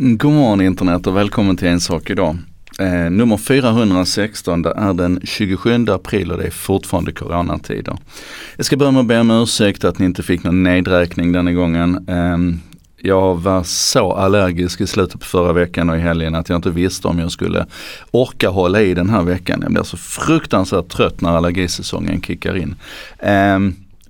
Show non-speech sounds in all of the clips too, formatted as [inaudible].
God morgon internet och välkommen till En sak idag. Eh, nummer 416, det är den 27 april och det är fortfarande coronatider. Jag ska börja med att be om ursäkt att ni inte fick någon nedräkning denna gången. Eh, jag var så allergisk i slutet på förra veckan och i helgen att jag inte visste om jag skulle orka hålla i den här veckan. Jag blir så fruktansvärt trött när allergisäsongen kickar in. Eh,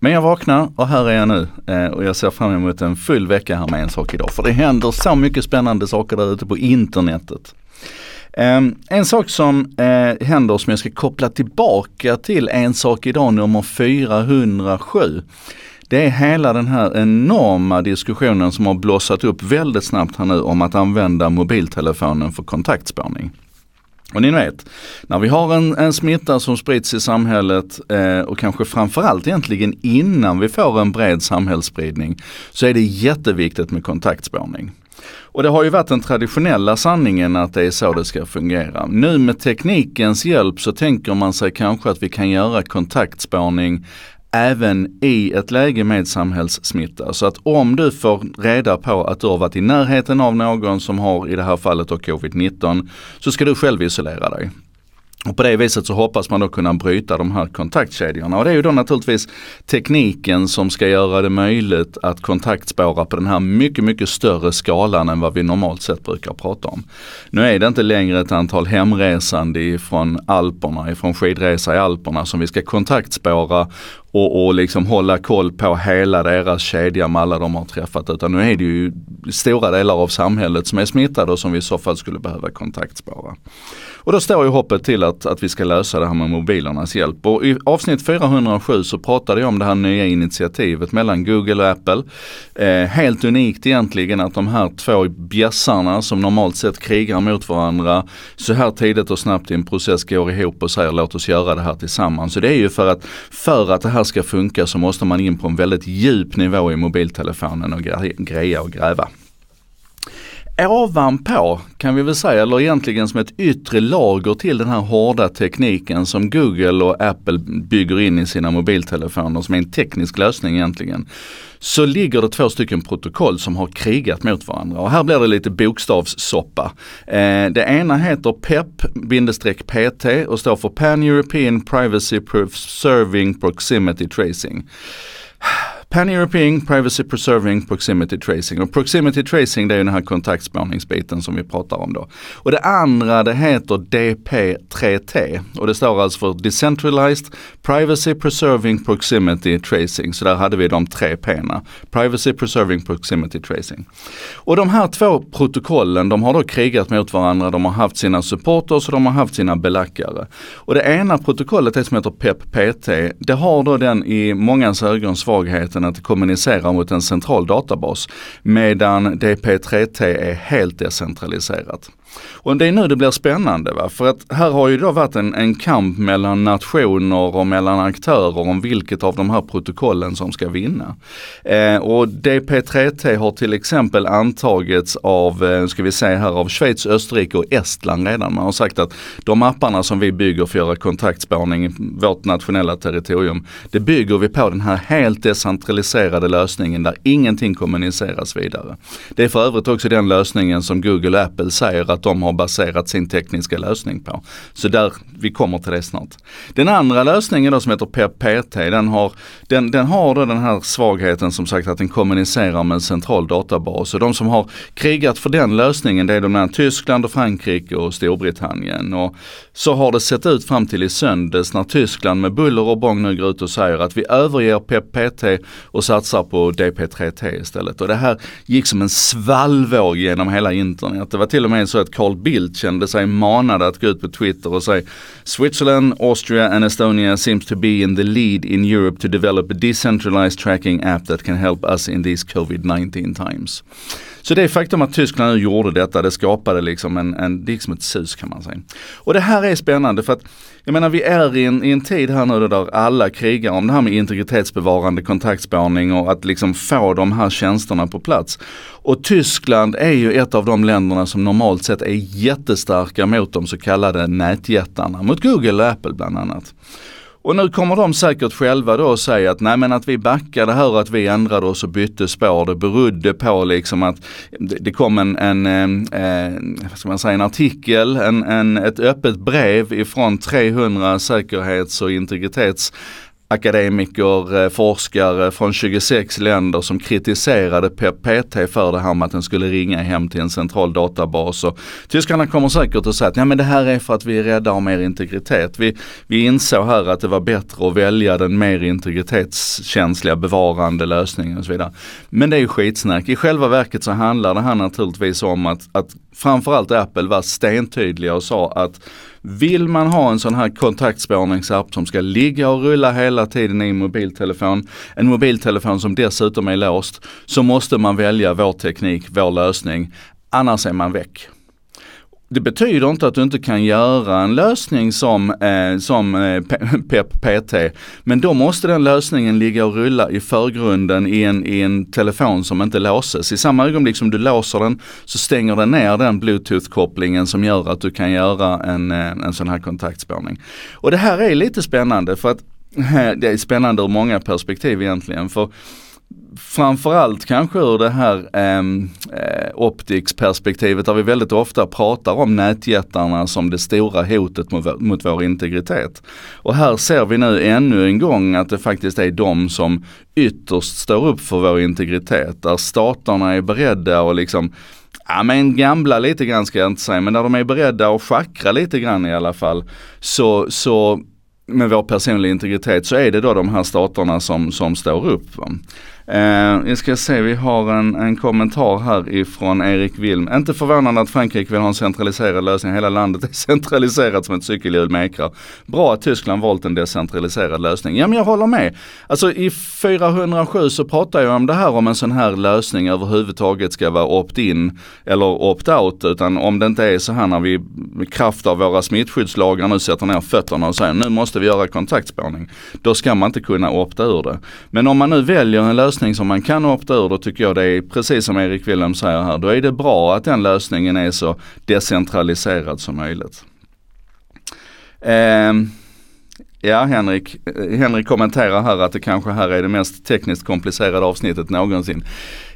men jag vaknar och här är jag nu eh, och jag ser fram emot en full vecka här med En sak idag. För det händer så mycket spännande saker där ute på internetet. Ehm, en sak som eh, händer som jag ska koppla tillbaka till En sak idag nummer 407. Det är hela den här enorma diskussionen som har blossat upp väldigt snabbt här nu om att använda mobiltelefonen för kontaktspårning. Och ni vet, när vi har en, en smitta som sprids i samhället eh, och kanske framförallt egentligen innan vi får en bred samhällsspridning så är det jätteviktigt med kontaktspårning. Och det har ju varit den traditionella sanningen att det är så det ska fungera. Nu med teknikens hjälp så tänker man sig kanske att vi kan göra kontaktspårning även i ett läge med samhällssmitta. Så att om du får reda på att du har varit i närheten av någon som har i det här fallet covid-19 så ska du själv isolera dig. Och på det viset så hoppas man då kunna bryta de här kontaktkedjorna. Och det är ju då naturligtvis tekniken som ska göra det möjligt att kontaktspåra på den här mycket, mycket större skalan än vad vi normalt sett brukar prata om. Nu är det inte längre ett antal hemresande ifrån Alperna, ifrån skidresa i Alperna som vi ska kontaktspåra och, och liksom hålla koll på hela deras kedja med alla de har träffat. Utan nu är det ju stora delar av samhället som är smittade och som vi i så fall skulle behöva kontaktspåra. Och då står ju hoppet till att, att vi ska lösa det här med mobilernas hjälp. Och i avsnitt 407 så pratade jag om det här nya initiativet mellan Google och Apple. Eh, helt unikt egentligen att de här två bjässarna som normalt sett krigar mot varandra så här tidigt och snabbt i en process går ihop och säger låt oss göra det här tillsammans. Så det är ju för att, för att det här ska funka så måste man in på en väldigt djup nivå i mobiltelefonen och greja och gräva ovanpå kan vi väl säga, eller egentligen som ett yttre lager till den här hårda tekniken som Google och Apple bygger in i sina mobiltelefoner som är en teknisk lösning egentligen. Så ligger det två stycken protokoll som har krigat mot varandra och här blir det lite bokstavssoppa. Eh, det ena heter PEP-PT och står för Pan European Privacy Preserving Proximity Tracing. Pan-European Privacy Preserving Proximity Tracing. Och Proximity Tracing det är ju den här kontaktspårningsbiten som vi pratar om då. Och det andra det heter DP3T och det står alltså för Decentralized Privacy Preserving Proximity Tracing. Så där hade vi de tre P'na. Privacy Preserving Proximity Tracing. Och de här två protokollen de har då krigat mot varandra. De har haft sina supporters och de har haft sina belackare. Och det ena protokollet, det som heter PEP-PT, det har då den i mångas ögon svagheten möjligheten att kommunicera mot en central databas medan DP3T är helt decentraliserat. Och det är nu det blir spännande va? för att här har ju då varit en, en kamp mellan nationer och mellan aktörer om vilket av de här protokollen som ska vinna. Eh, och DP3T har till exempel antagits av, eh, ska vi säga här, av Schweiz, Österrike och Estland redan. Man har sagt att de apparna som vi bygger för att göra kontaktspårning i vårt nationella territorium, det bygger vi på den här helt decentraliserade lösningen där ingenting kommuniceras vidare. Det är för övrigt också den lösningen som Google och Apple säger att de har baserat sin tekniska lösning på. Så där, vi kommer till det snart. Den andra lösningen då som heter PPT, den har, den, den har då den här svagheten som sagt att den kommunicerar med en central databas. Och de som har krigat för den lösningen det är de här Tyskland och Frankrike och Storbritannien. Och så har det sett ut fram till i söndags när Tyskland med buller och bång nu går ut och säger att vi överger PPT och satsar på DP3T istället. Och det här gick som en svallvåg genom hela internet. Det var till och med så att Carl Bildt kände sig manad att gå ut på Twitter och säga Switzerland, Austria and Estonia seems to be in the lead in Europe to develop a decentralized tracking app that can help us in these COVID-19 times. Så det faktum att Tyskland nu gjorde detta, det skapade liksom en, en, det gick som ett sus kan man säga. Och det här är spännande för att jag menar vi är i en, i en tid här nu där alla krigar om det här med integritetsbevarande kontaktspårning och att liksom få de här tjänsterna på plats. Och Tyskland är ju ett av de länderna som normalt sett är jättestarka mot de så kallade nätjättarna, mot Google och Apple bland annat. Och nu kommer de säkert själva då och säga att nej men att vi backade här och att vi ändrade oss och bytte spår det berodde på liksom att det kom en, en, en, eh, vad ska man säga, en artikel, en, en, ett öppet brev ifrån 300 säkerhets och integritets akademiker, eh, forskare från 26 länder som kritiserade PT för det här med att den skulle ringa hem till en central databas. Och tyskarna kommer säkert att säga att ja, men det här är för att vi är rädda om er integritet. Vi, vi insåg här att det var bättre att välja den mer integritetskänsliga bevarande lösningen och så vidare. Men det är ju skitsnack. I själva verket så handlar det här naturligtvis om att, att framförallt Apple var stentydliga och sa att vill man ha en sån här kontaktspårningsapp som ska ligga och rulla hela tiden i en mobiltelefon, en mobiltelefon som dessutom är låst, så måste man välja vår teknik, vår lösning. Annars är man väck. Det betyder inte att du inte kan göra en lösning som, eh, som eh, PT, men då måste den lösningen ligga och rulla i förgrunden i en, i en telefon som inte låses. I samma ögonblick som du låser den så stänger den ner den bluetooth-kopplingen som gör att du kan göra en, eh, en sån här kontaktspårning. Och det här är lite spännande för att [laughs] det är spännande ur många perspektiv egentligen. För framförallt kanske ur det här ehm, eh, optics-perspektivet där vi väldigt ofta pratar om nätjättarna som det stora hotet mot, mot vår integritet. Och här ser vi nu ännu en gång att det faktiskt är de som ytterst står upp för vår integritet. Där staterna är beredda och liksom ja men gamla lite grann ska jag inte säga, men när de är beredda att schackra lite grann i alla fall, så, så med vår personliga integritet så är det då de här staterna som, som står upp. Eh, jag ska se, vi har en, en kommentar här ifrån Erik Wilm. Inte förvånande att Frankrike vill ha en centraliserad lösning. Hela landet är [laughs] centraliserat som ett cykelhjul med ekrar. Bra att Tyskland valt en decentraliserad lösning. Ja men jag håller med. Alltså i 407 så pratar jag om det här om en sån här lösning överhuvudtaget ska vara opt-in eller opt-out. Utan om det inte är så här när vi med kraft av våra smittskyddslagar nu sätter ner fötterna och säger nu måste vi göra kontaktspårning. Då ska man inte kunna opta ur det. Men om man nu väljer en lösning lösning som man kan opta ur, då tycker jag det är precis som Erik Willem säger här, då är det bra att den lösningen är så decentraliserad som möjligt. Eh, ja, Henrik, Henrik kommenterar här att det kanske här är det mest tekniskt komplicerade avsnittet någonsin.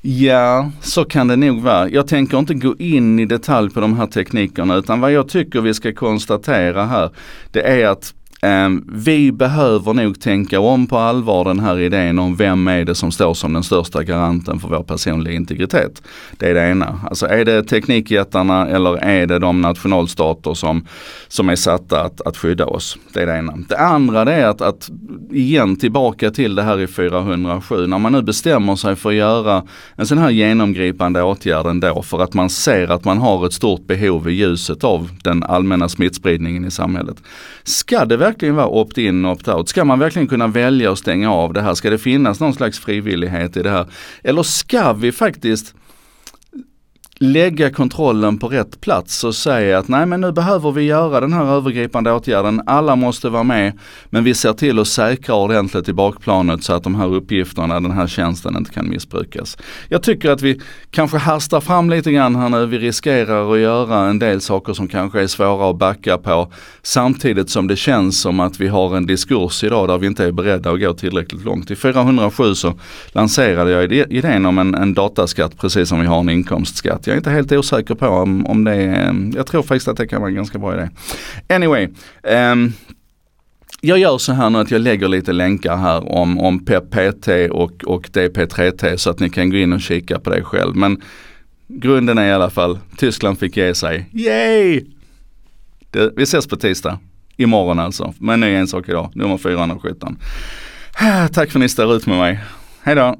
Ja, så kan det nog vara. Jag tänker inte gå in i detalj på de här teknikerna utan vad jag tycker vi ska konstatera här, det är att Ehm, vi behöver nog tänka om på allvar den här idén om vem är det som står som den största garanten för vår personliga integritet. Det är det ena. Alltså är det teknikjättarna eller är det de nationalstater som, som är satta att, att skydda oss? Det är det ena. Det andra det är att, att igen tillbaka till det här i 407. När man nu bestämmer sig för att göra en sån här genomgripande åtgärd ändå för att man ser att man har ett stort behov i ljuset av den allmänna smittspridningen i samhället. Ska det verkligen vara opt-in och opt-out? Ska man verkligen kunna välja att stänga av det här? Ska det finnas någon slags frivillighet i det här? Eller ska vi faktiskt lägga kontrollen på rätt plats och säga att nej men nu behöver vi göra den här övergripande åtgärden. Alla måste vara med men vi ser till att säkra ordentligt i bakplanet så att de här uppgifterna, den här tjänsten inte kan missbrukas. Jag tycker att vi kanske hastar fram lite grann här nu. Vi riskerar att göra en del saker som kanske är svåra att backa på samtidigt som det känns som att vi har en diskurs idag där vi inte är beredda att gå tillräckligt långt. I 407 så lanserade jag idén om en, en dataskatt precis som vi har en inkomstskatt jag är inte helt osäker på om, om det är, ehm, jag tror faktiskt att det kan vara en ganska bra idé. Anyway, um, jag gör så här nu att jag lägger lite länkar här om, om PPT och, och DP3T så att ni kan gå in och kika på det själv. Men grunden är i alla fall, Tyskland fick ge sig. Yay! Det, vi ses på tisdag. Imorgon alltså. Men nu är en sak idag, nummer 417. [sighs] Tack för att ni står ut med mig. Hejdå!